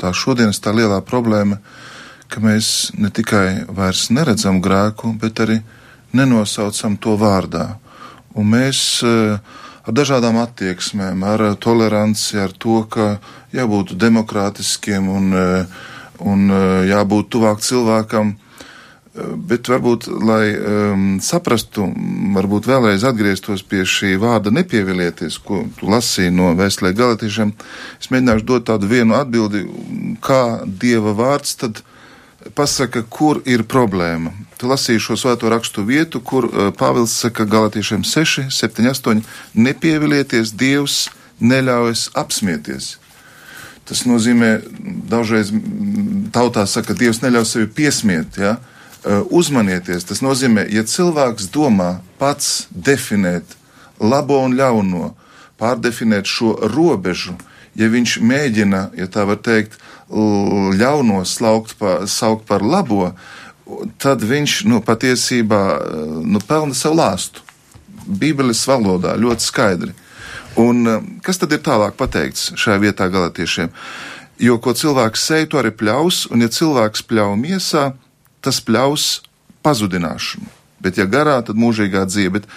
tā šodienas tā lielā problēma, ka mēs ne tikai vairs neredzam grēku, bet arī nenosaucam to vārdā. Un mēs ar dažādām attieksmēm, ar toleranci, ar to, ka jābūt demokrātiskiem un, un jābūt tuvāk cilvēkam, Bet varbūt, lai um, saprastu, varbūt vēlreiz atgrieztos pie šī vārda nepievilieties, ko tu lasīji no vēstulē galotiešiem, es mēģināšu dot tādu vienu atbildi, kā Dieva vārds tad pasaka, kur ir problēma. Tu lasīji šo svēto rakstu vietu, kur uh, Pāvils saka galotiešiem 6, 7, 8, nepievilieties, Dievs neļaujas apsmieties. Tas nozīmē, dažreiz tautā saka, Dievs neļauj sevi piesmiet, ja? uzmanieties. Tas nozīmē, ja cilvēks domā pats definēt labo un ļauno, pārdefinēt šo robežu, ja viņš mēģina, ja tā var teikt, ļauno slaukt par, saukt par labo, tad viņš nu, patiesībā nu, pelna sev lāstu. Bībeles valodā ļoti skaidri. Un kas tad ir tālāk pateikts šajā vietā galotiešiem? Jo ko cilvēks sēž, to arī pļaus, un ja cilvēks pļauj miesā, tas pļaus pazudināšanu. Bet, ja garā, tad mūžīgā dzīve. Bet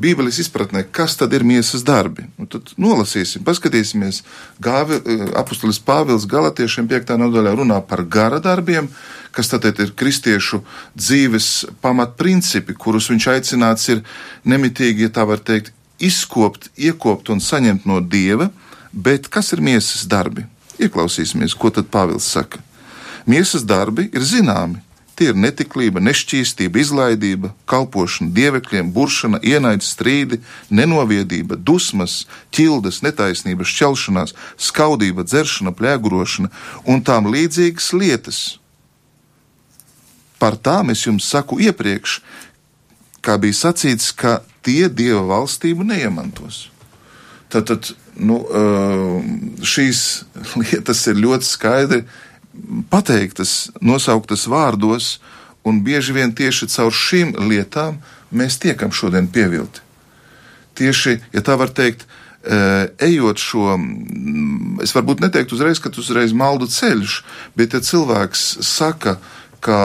Bībeles izpratnē, kas tad ir miesas darbi? Nu, tad nolasīsim, paskatīsimies. Gāvi, apustulis Pāvils Galatiešiem 5. nodaļā runā par gara darbiem, kas tad ir kristiešu dzīves pamatprincipi, kurus viņš aicināts ir nemitīgi, ja tā var teikt, izkopt, iekopt un saņemt no Dieva, bet kas ir miesas darbi? Ieklausīsimies, ko tad Pāvils saka. Miesas darbi ir zināmi, Tie ir netiklība, nešķīstība, izlaidība, kalpošana dievekļiem, buršana, ienaidis, strīdi, nenoviedība, dusmas, ķildes, netaisnība, šķelšanās, skaudība, dzeršana, plēgurošana un tām līdzīgas lietas. Par tām es jums saku iepriekš, kā bija sacīts, ka tie dieva valstību neiemantos. Tad, tad nu, šīs lietas ir ļoti skaidri pateiktas, nosauktas vārdos, un bieži vien tieši caur šīm lietām mēs tiekam šodien pievilti. Tieši, ja tā var teikt, ejot šo, es varbūt neteiktu uzreiz, ka tas uzreiz maldu ceļš, bet ja cilvēks saka, ka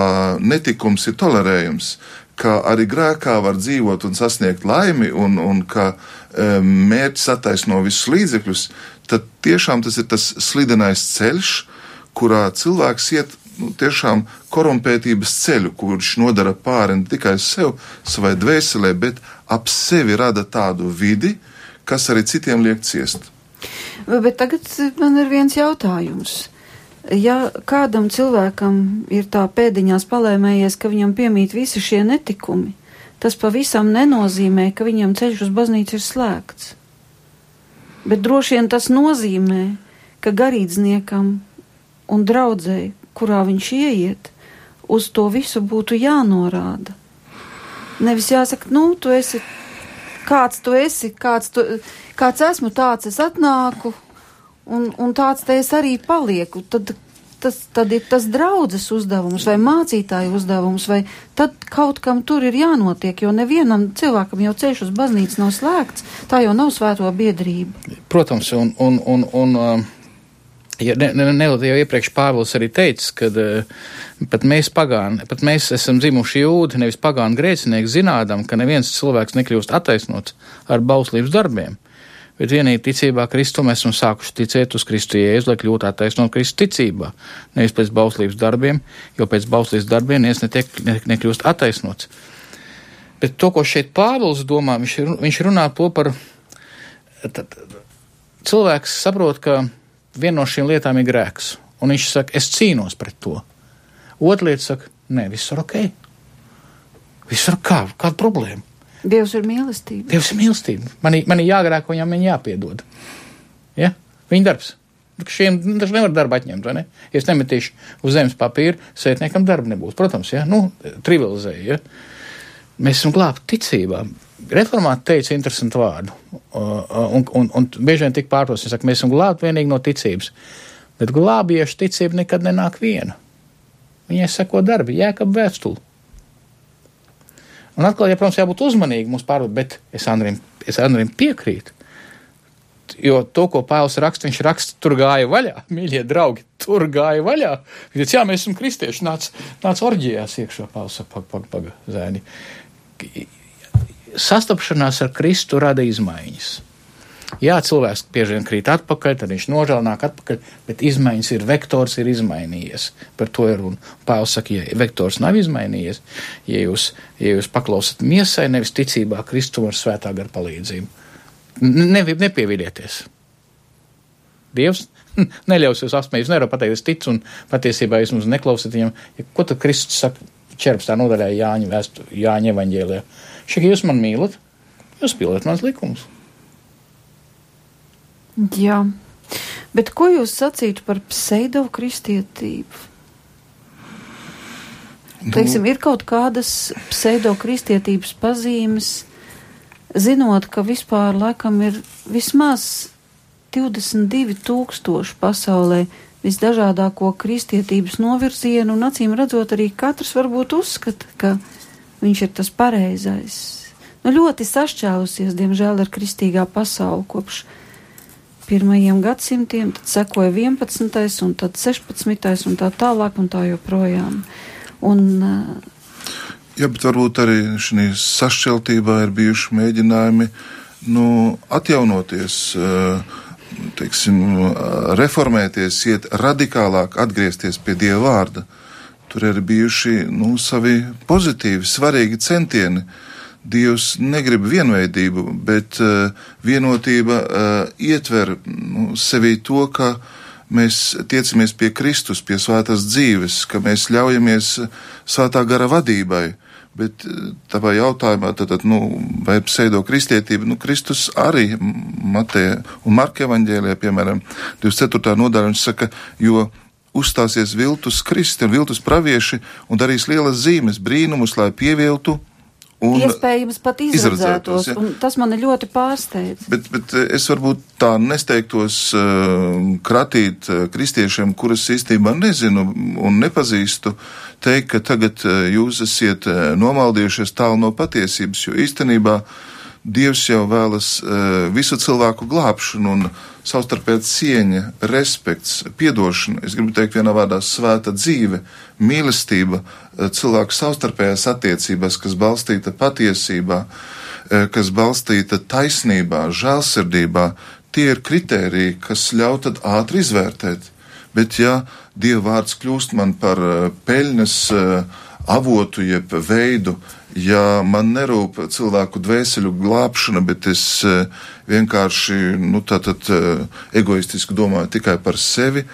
netikums ir tolerējams, ka arī grēkā var dzīvot un sasniegt laimi, un, un ka mērķis attaisno visus līdzekļus, tad tiešām tas ir tas slidenais ceļš, kurā cilvēks iet nu, tiešām korumpētības ceļu, kurš nodara pāri ne tikai sev, savai dvēselē, bet ap sevi rada tādu vidi, kas arī citiem liek ciest. Bet tagad man ir viens jautājums. Ja kādam cilvēkam ir tā pēdiņās palēmējies, ka viņam piemīt visi šie netikumi, tas pavisam nenozīmē, ka viņam ceļš uz baznīcu ir slēgts. Bet droši vien tas nozīmē, ka garīdzniekam un draudzēji, kurā viņš ieiet, uz to visu būtu jānorāda. Nevis jāsaka, nu, tu esi, kāds tu esi, kāds, tu, kāds esmu, tāds es atnāku, un, un tāds te es arī palieku. Tad tas tad ir tas draudzes uzdevums vai mācītāju uzdevums, vai tad kaut kam tur ir jānotiek, jo nevienam cilvēkam jau ceļš uz baznīcu nav slēgts, tā jau nav svēto biedrība. Protams, un, un, un, un uh, ja, ne, ne, ne, jau iepriekš Pāvils arī teica, ka uh, pat mēs pagāni, pat mēs esam dzimuši jūdi, nevis pagāni grēcinieki, zinādam, ka neviens cilvēks nekļūst attaisnots ar bauslības darbiem bet vienīgi ticībā Kristu mēs esam sākuši ticēt uz Kristu Jēzu, lai kļūtu attaisnot Kristu ticībā, nevis pēc bauslības darbiem, jo pēc bauslības darbiem neviens netiek, ne, nekļūst attaisnots. Bet to, ko šeit Pāvils domā, viņš, viņš runā to par. Tad, cilvēks saprot, ka viena no šīm lietām ir grēks, un viņš saka, es cīnos pret to. Otra lieta saka, nē, viss ir ok. Viss ir kā, kāda problēma. Dievs ir mīlestība. Dievs ir mīlestība. Man, man ir jāgrēko, viņam viņa jāpiedod. Ja? Viņa darbs. Šiem taču nevar darbu atņemt, vai ne? Es nemetīšu uz zemes papīra, sētniekam darba nebūs. Protams, ja? Nu, trivializēja. Ja? Mēs esam glābti ticībā. Reformāti teica interesantu vārdu, un, un, un bieži vien tik pārtos, viņi saka, mēs esam glābti vienīgi no ticības, bet glābiešu ticība nekad nenāk viena. Viņai seko darbi, jēkab vēstuli. Un atkal, ja, protams, jābūt uzmanīgam mums pārdot, bet es Andrim, es Andrim piekrītu. Jo to, ko Pāvils raksta, viņš raksta, tur gāja vaļā, mīļie draugi, tur gāja vaļā. Viņš teica, jā, mēs esam kristieši, nāc, nāc orģijās iekšā, Pāvils saka, pag, pag. Sastapšanās ar Kristu rada izmaiņas. Jā, cilvēks bieži vien krīt atpakaļ, tad viņš nožēl nāk atpakaļ, bet izmaiņas ir, vektors ir izmainījies. Par to ir runa. Pāvils saka, ja vektors nav izmainījies, ja jūs, ja jūs paklausat miesai, nevis ticībā Kristum ar svētā gara palīdzību. Ne, nepievidieties. Dievs neļaus jūs apsmēt, jūs nevarat pateikt, es ticu un patiesībā jūs mums neklausat viņam. Ja, ko tad Kristus saka 14. nodaļā Jāņa, vēstu, Jāņa evaņģēlijā? Šī, ka jūs man mīlat, jūs pildat mans likumus. Jā, bet ko jūs sacītu par pseidokristietību? Nu, Teiksim, ir kaut kādas pseidokristietības pazīmes, zinot, ka vispār laikam ir vismaz 22 tūkstoši pasaulē visdažādāko kristietības novirzienu, un acīm redzot, arī katrs varbūt uzskata, ka viņš ir tas pareizais. Nu, ļoti sašķēlusies, diemžēl, ar kristīgā pasauli kopš pirmajiem gadsimtiem, tad sekoja 11. un tad 16. un tā tālāk un tā joprojām. Un, Jā, bet varbūt arī šī sašķeltībā ir bijuši mēģinājumi nu, atjaunoties, teiksim, reformēties, iet radikālāk, atgriezties pie Dieva vārda. Tur ir bijuši nu, savi pozitīvi, svarīgi centieni. Uh, Dievs negrib vienveidību, bet uh, vienotība uh, ietver nu, sevī to, ka mēs tiecamies pie Kristus, pie svētās dzīves, ka mēs ļaujamies svētā gara vadībai. Bet uh, tavā jautājumā, tad, tad, nu, vai pseido kristietība, nu, Kristus arī Mateja un Marka evaņģēlijā, piemēram, 24. nodaļa, viņš saka, jo uzstāsies viltus kristi un viltus pravieši un darīs lielas zīmes, brīnumus, lai pieviltu Un Iespējams, pat izredzētos, ja? un tas mani ļoti pārsteidz. Bet, bet eh, es varbūt tā nesteigtos uh, kratīt uh, kristiešiem, kurus īstenībā nezinu un nepazīstu, teikt, ka tagad uh, jūs esat uh, nomaldījušies tālu no patiesības, jo īstenībā Dievs jau vēlas uh, visu cilvēku glābšanu un savstarpēja cieņa, respekts, piedošana, es gribu teikt vienā vārdā svēta dzīve, mīlestība, eh, cilvēku savstarpējās attiecībās, kas balstīta patiesībā, eh, kas balstīta taisnībā, žēlsirdībā, tie ir kritēriji, kas ļauj tad ātri izvērtēt. Bet ja Dieva vārds kļūst man par eh, peļņas avotu jeb veidu, ja man nerūp cilvēku dvēseli glābšana, bet es vienkārši nu, tātad, egoistiski domāju tikai par sevi,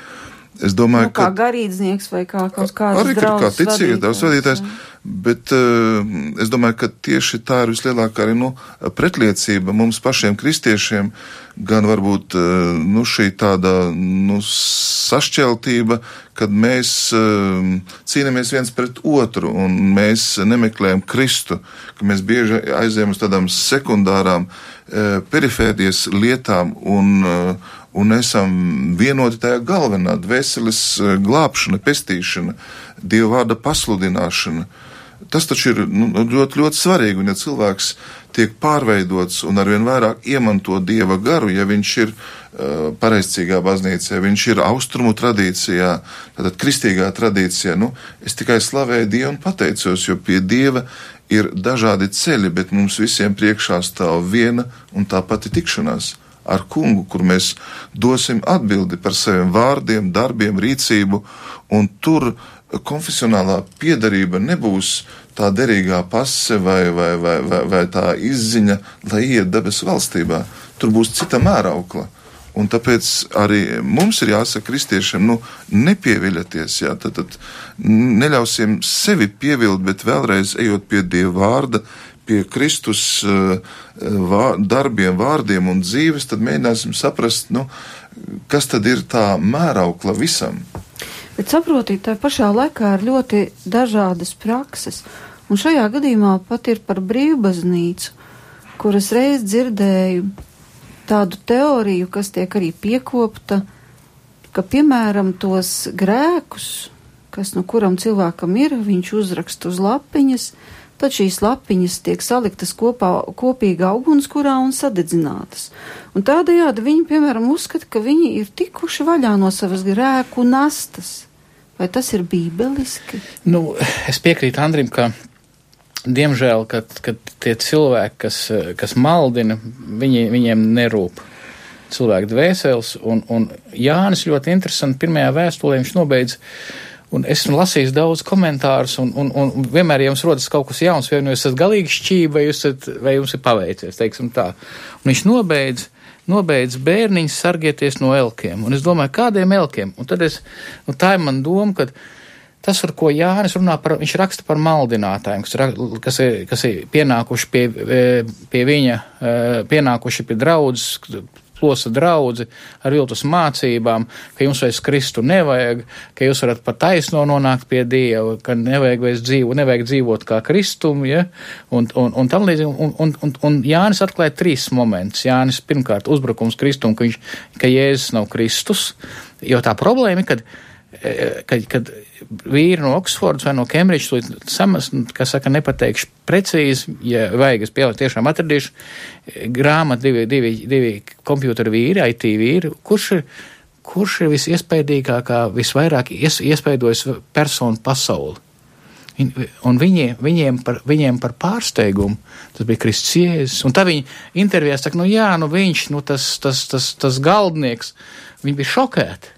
Es domāju, nu, kā ka. garīdznieks vai kā kaut kāds. Arī kā ticīgs, daudz vadītājs. Bet uh, es domāju, ka tieši tā ir vislielākā arī nu, pretliecība mums pašiem kristiešiem, gan varbūt uh, nu, šī tāda nu, sašķeltība, kad mēs uh, cīnāmies viens pret otru un mēs nemeklējam Kristu, ka mēs bieži aizējam uz tādām sekundārām perifērijas lietām un, un esam vienoti tajā galvenā dvēseles glābšana, pestīšana, Dieva vārda pasludināšana. Tas taču ir nu, ļoti, ļoti svarīgi, un ja cilvēks tiek pārveidots un arvien vairāk iemanto dieva garu, ja viņš ir uh, pareizcīgā baznīcā, viņš ir austrumu tradīcijā, tātad kristīgā tradīcijā, nu, es tikai slavēju Dievu un pateicos, jo pie Dieva ir dažādi ceļi, bet mums visiem priekšā stāv viena un tā pati tikšanās ar kungu, kur mēs dosim atbildi par saviem vārdiem, darbiem, rīcību, un tur konfesionālā piedarība nebūs tā derīgā pase vai, vai, vai, vai, vai tā izziņa, lai iet debesu valstībā. Tur būs cita mēraukla. Un tāpēc arī mums ir jāsaka kristiešiem, nu, nepieviļaties, jā, tad, tad neļausim sevi pievilt, bet vēlreiz ejot pie Dieva vārda, pie Kristus uh, vār, darbiem, vārdiem un dzīves, tad mēģināsim saprast, nu, kas tad ir tā mēraukla visam. Bet saprotiet, tā pašā laikā ir ļoti dažādas prakses, un šajā gadījumā pat ir par brīvbaznīcu, kuras reiz dzirdēju tādu teoriju, kas tiek arī piekopta, ka, piemēram, tos grēkus, kas no kuram cilvēkam ir, viņš uzraksta uz lapiņas, tad šīs lapiņas tiek saliktas kopā, kopīgā ugunskurā un sadedzinātas. Un tādējādi viņi, piemēram, uzskata, ka viņi ir tikuši vaļā no savas grēku nastas. Vai tas ir bībeliski? Nu, es piekrītu Andrim, ka diemžēl, kad, kad tie cilvēki, kas, kas maldina, viņi, viņiem nerūp cilvēku dvēseles, un, un Jānis ļoti interesanti pirmajā vēstulē viņš nobeidz Un esmu lasījis daudz komentārus, un, un, un vienmēr jums rodas kaut kas jauns, vai nu jūs esat galīgi šķīvi, vai, esat, vai jums ir paveicies, teiksim tā. Un viņš nobeidz, nobeidz bērniņus sargieties no elkiem. Un es domāju, kādiem elkiem? Un tad es, nu tā ir man doma, ka tas, ar ko Jānis runā par, viņš raksta par maldinātājiem, kas, kas, ir, kas ir pienākuši pie, pie viņa, pienākuši pie draudzes, plosa draudzi ar viltus mācībām, ka jums vairs Kristu nevajag, ka jūs varat pat taisno nonākt pie Dieva, ka nevajag vairs dzīvo, nevajag dzīvot kā Kristum, ja, un, un, un tam līdzīgi, un, un, un, un Jānis atklāja trīs momentus. Jānis pirmkārt uzbrukums Kristum, ka, viņš, ka Jēzus nav Kristus, jo tā problēma ir, kad, kad, kad vīri no Oksfordas vai no Kembridžas, samas, kas saka, nepateikšu precīzi, ja vajag, es pieļauju, tiešām atradīšu grāmatu divi, divi, divi kompjūteru vīri, IT vīri, kurš ir, kurš ir visiespaidīgākā, visvairāk ies, iespaidojis personu pasauli. Un viņiem, viņiem, par, viņiem par pārsteigumu tas bija Kristus. Un tā viņa intervijā saka, nu jā, nu viņš, nu tas, tas, tas, tas galdnieks, viņi bija šokēti.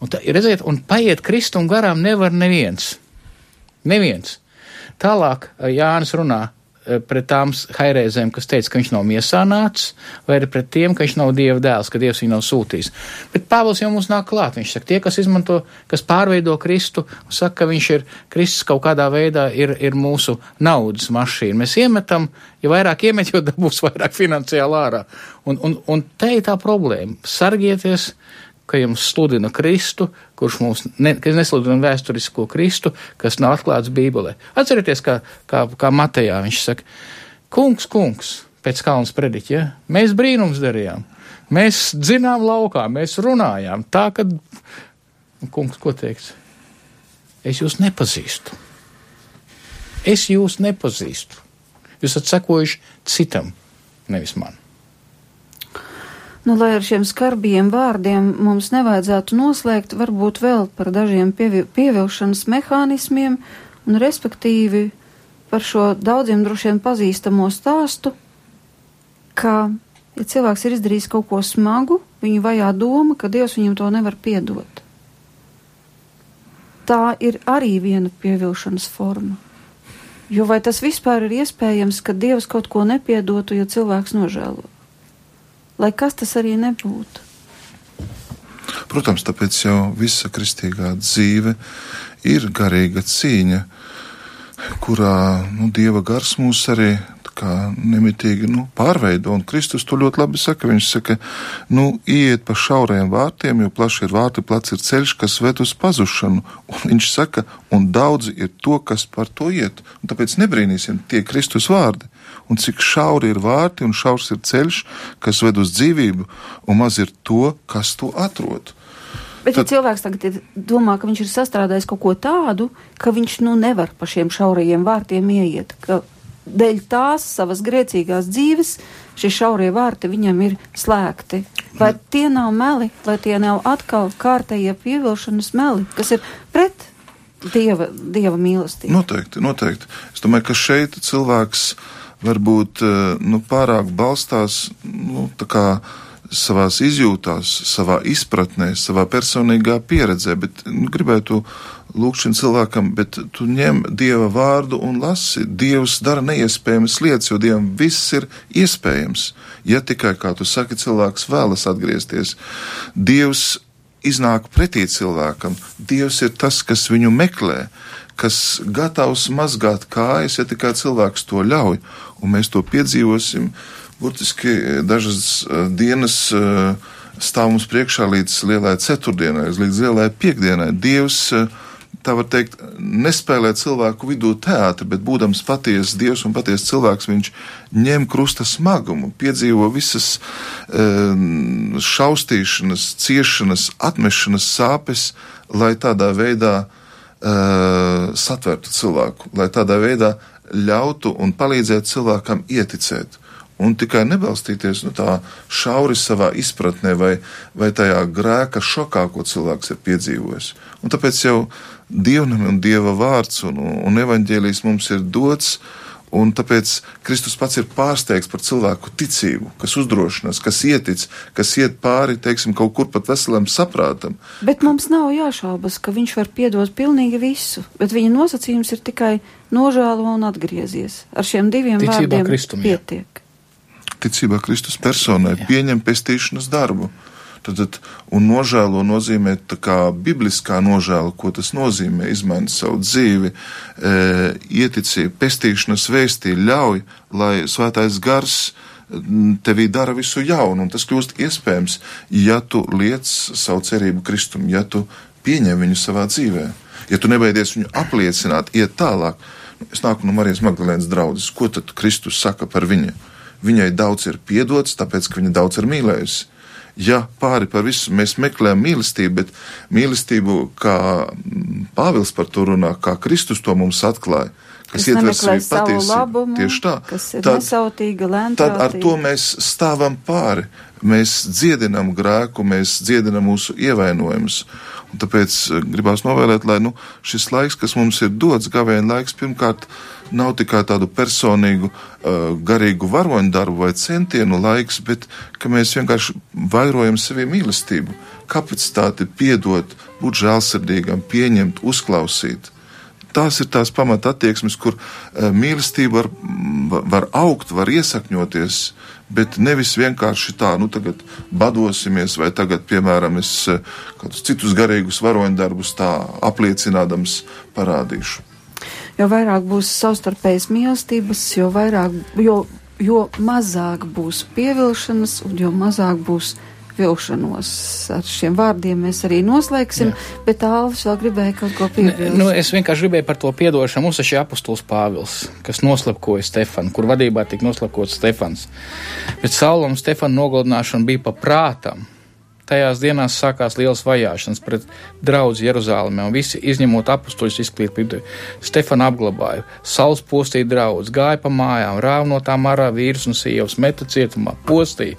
Un, tā, redziet, un paiet Kristum garām nevar neviens. Neviens. Tālāk Jānis runā pret tām hairēzēm, kas teica, ka viņš nav miesā nācis, vai arī pret tiem, ka viņš nav Dieva dēls, ka Dievs viņu nav sūtījis. Bet Pāvils jau mums nāk klāt. Viņš saka, tie, kas izmanto, kas pārveido Kristu, saka, ka viņš ir Kristus kaut kādā veidā ir, ir mūsu naudas mašīna. Mēs iemetam, ja vairāk iemet, jo dabūs vairāk finansiāli ārā. Un, un, un te ir tā problēma. Sargieties ka jums sludina Kristu, kurš mums ne, nesludina vēsturisko Kristu, kas nav atklāts Bībelē. Atcerieties, kā, kā, kā Matejā viņš saka, kungs, kungs, pēc kalnas prediķa, ja? mēs brīnums darījām, mēs dzinām laukā, mēs runājām, tā, ka, kungs, ko teiks? Es jūs nepazīstu. Es jūs nepazīstu. Jūs esat sekojuši citam, nevis man. Nu, lai ar šiem skarbiem vārdiem mums nevajadzētu noslēgt, varbūt vēl par dažiem pievi, pievilkšanas mehānismiem un respektīvi par šo daudziem droši vien pazīstamo stāstu, ka, ja cilvēks ir izdarījis kaut ko smagu, viņu vajā doma, ka Dievs viņam to nevar piedot. Tā ir arī viena pievilkšanas forma. Jo vai tas vispār ir iespējams, ka Dievs kaut ko nepiedotu, jo cilvēks nožēlo? Lai kas tas arī nebūtu. Protams, tāpēc jau visa kristīgā dzīve ir garīga cīņa, kurā nu, Dieva gars mūs arī nemitīgi nu, pārveido. Un Kristus to ļoti labi saka. Viņš saka, nu, iet pa šaurajiem vārtiem, jo plaši ir vārti, plats ir ceļš, kas ved uz pazušanu. Un viņš saka, un daudzi ir to, kas par to iet. Un tāpēc nebrīnīsim tie Kristus vārdi. Un cik šauri ir vārti un šaurs ir ceļš, kas ved uz dzīvību, un maz ir to, kas to atrod. Bet, Tad... ja cilvēks tagad domā, ka viņš ir sastrādājis kaut ko tādu, ka viņš nu nevar pa šiem šaurajiem vārtiem ieiet, ka dēļ tās savas grēcīgās dzīves šie šaurie vārti viņam ir slēgti. Vai tie nav meli, vai tie nav atkal kārtējie pievilšanas meli, kas ir pret dieva, dieva mīlestību? Noteikti, noteikti. Es domāju, ka šeit cilvēks varbūt eh, nu, pārāk balstās nu, tā kā savās izjūtās, savā izpratnē, savā personīgā pieredzē, bet nu, gribētu lūgt šim cilvēkam, bet tu ņem Dieva vārdu un lasi. Dievs dara neiespējamas lietas, jo Dievam viss ir iespējams. Ja tikai, kā tu saki, cilvēks vēlas atgriezties, Dievs iznāk pretī cilvēkam. Dievs ir tas, kas viņu meklē, kas gatavs mazgāt kājas, ja tikai cilvēks to ļauj, un mēs to piedzīvosim burtiski eh, dažas eh, dienas eh, stāv mums priekšā līdz lielai ceturtdienai, līdz lielai piekdienai. Dievs, tā var teikt, nespēlē cilvēku vidū teātri, bet būdams patiesas Dievs un patiesas cilvēks, viņš ņem krusta smagumu, piedzīvo visas šaustīšanas, ciešanas, atmešanas sāpes, lai tādā veidā satvertu cilvēku, lai tādā veidā ļautu un palīdzētu cilvēkam ieticēt un tikai nebalstīties nu, tā šauri savā izpratnē vai, vai tajā grēka šokā, ko cilvēks ir piedzīvojis. Un tāpēc jau dievnam un dieva vārds un, un evaņģēlijs mums ir dots. Un tāpēc Kristus pats ir pārsteigts par cilvēku ticību, kas uzdrošinās, kas ietic, kas iet pāri, teiksim, kaut kur pat veselam saprātam. Bet mums nav jāšaubas, ka viņš var piedot pilnīgi visu, bet viņa nosacījums ir tikai nožēlo un atgriezies. Ar šiem diviem Ticībā vārdiem Kristum, pietiek. Ticībā Kristus personai, Jā. pieņem pestīšanas darbu. Tad, un nožēlo nozīmē tā kā bibliskā nožēla, ko tas nozīmē, izmainīt savu dzīvi, e, ieticību, pestīšanas vēstī, ļauj, lai svētais gars tevī dara visu jaunu, un tas kļūst iespējams, ja tu liec savu cerību Kristum, ja tu pieņem viņu savā dzīvē, ja tu nebaidies viņu apliecināt, iet tālāk. Es nāku no Marijas Magdalēnas draudzes, ko tad Kristus saka par viņu? Viņai daudz ir piedots, tāpēc, ka viņa daudz ir mīlējusi. Ja pāri par visu mēs meklējam mīlestību, bet mīlestību, kā Pāvils par to runā, kā Kristus to mums atklāja, kas ietver sevi patiesību, tieši tā, tad, tad ar to mēs stāvam pāri. Mēs dziedinam grēku, mēs dziedinam mūsu ievainojumus. Un tāpēc eh, gribās novēlēt, lai nu, šis laiks, kas mums ir dots, gavēņa laiks, pirmkārt, nav tikai tādu personīgu, uh, garīgu varoņu darbu vai centienu laiks, bet ka mēs vienkārši vairojam sevi mīlestību, kapacitāti piedot, būt žēlsirdīgam, pieņemt, uzklausīt. Tās ir tās pamata attieksmes, kur uh, mīlestība var, var augt, var iesakņoties bet nevis vienkārši tā, nu, tagad badosimies, vai tagad, piemēram, es eh, kādus citus garīgus varoņdarbus tā apliecinādams parādīšu. Jo vairāk būs savstarpējas mīlestības, jo vairāk, jo, jo mazāk būs pievilšanas un jo mazāk būs vilšanos. Ar šiem vārdiem mēs arī noslēgsim, Jā. bet Alvis vēl gribēja kaut ko piebilst. Nu, es vienkārši gribēju par to piedošanu. Mums ir šī apustulis Pāvils, kas noslepkoja Stefanu, kur vadībā tika noslepkots Stefans. Bet Saula un Stefana nogalināšana bija pa prātam. Tajās dienās sākās liels vajāšanas pret draugu Jeruzalemē, un visi izņemot apstuļus izklīpību. Stefanu apglabāja, saules postīja draugus, gāja pa mājām, rāva no tām ārā vīrus un sievas, meta cietumā, postīja.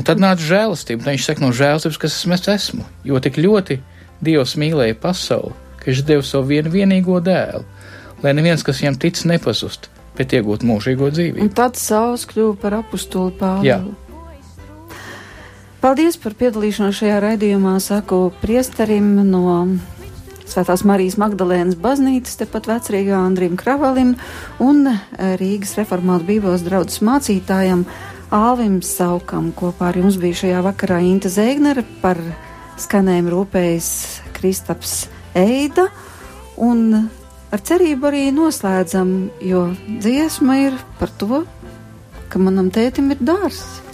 Un tad nāca žēlastība. Tad viņš saka, no žēlastības, kas es esmu. Jo tik ļoti Dievs mīlēja pasauli, ka viņš deva savu vienu vienīgo dēlu, lai neviens, kas viņam tic, nepazust, bet iegūtu mūžīgo dzīvību. Un tad Sauls kļuva par apustuli Pāvilu. Paldies par piedalīšanos šajā raidījumā, saku priesterim no Svētās Marijas Magdalēnas baznīcas, tepat vecrīgā Andrim Kravalim un Rīgas reformātu bībeles draudzes mācītājam Āvim Saukam. Kopā ar jums bija šajā vakarā Inta Zēgnere par skanējumu rūpējas Kristaps Eida. Un ar cerību arī noslēdzam, jo dziesma ir par to, ka manam tētim ir dārsts.